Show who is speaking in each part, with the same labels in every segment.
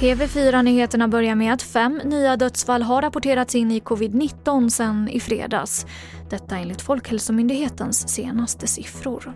Speaker 1: TV4-nyheterna börjar med att fem nya dödsfall har rapporterats in i covid-19 sedan i fredags. Detta enligt Folkhälsomyndighetens senaste siffror.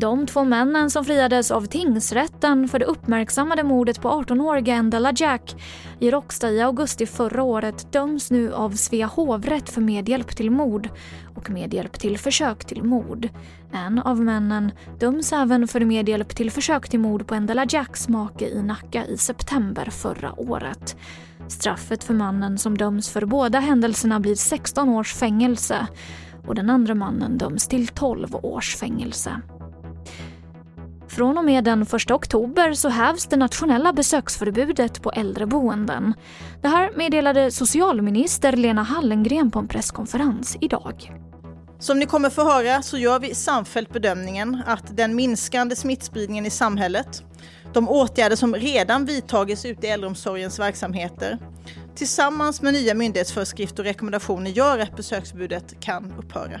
Speaker 1: De två männen som friades av tingsrätten för det uppmärksammade mordet på 18-åriga Endela Jack i Råcksta i augusti förra året döms nu av Svea hovrätt för medhjälp till mord och medhjälp till försök till mord. En av männen döms även för medhjälp till försök till mord på Endela Jacks make i Nacka i september förra året. Straffet för mannen som döms för båda händelserna blir 16 års fängelse och den andra mannen döms till 12 års fängelse. Från och med den 1 oktober så hävs det nationella besöksförbudet på äldreboenden. Det här meddelade socialminister Lena Hallengren på en presskonferens idag.
Speaker 2: Som ni kommer få höra så gör vi samfällt bedömningen att den minskande smittspridningen i samhället, de åtgärder som redan vidtagits ute i äldreomsorgens verksamheter, tillsammans med nya myndighetsföreskrifter och rekommendationer gör att besöksförbudet kan upphöra.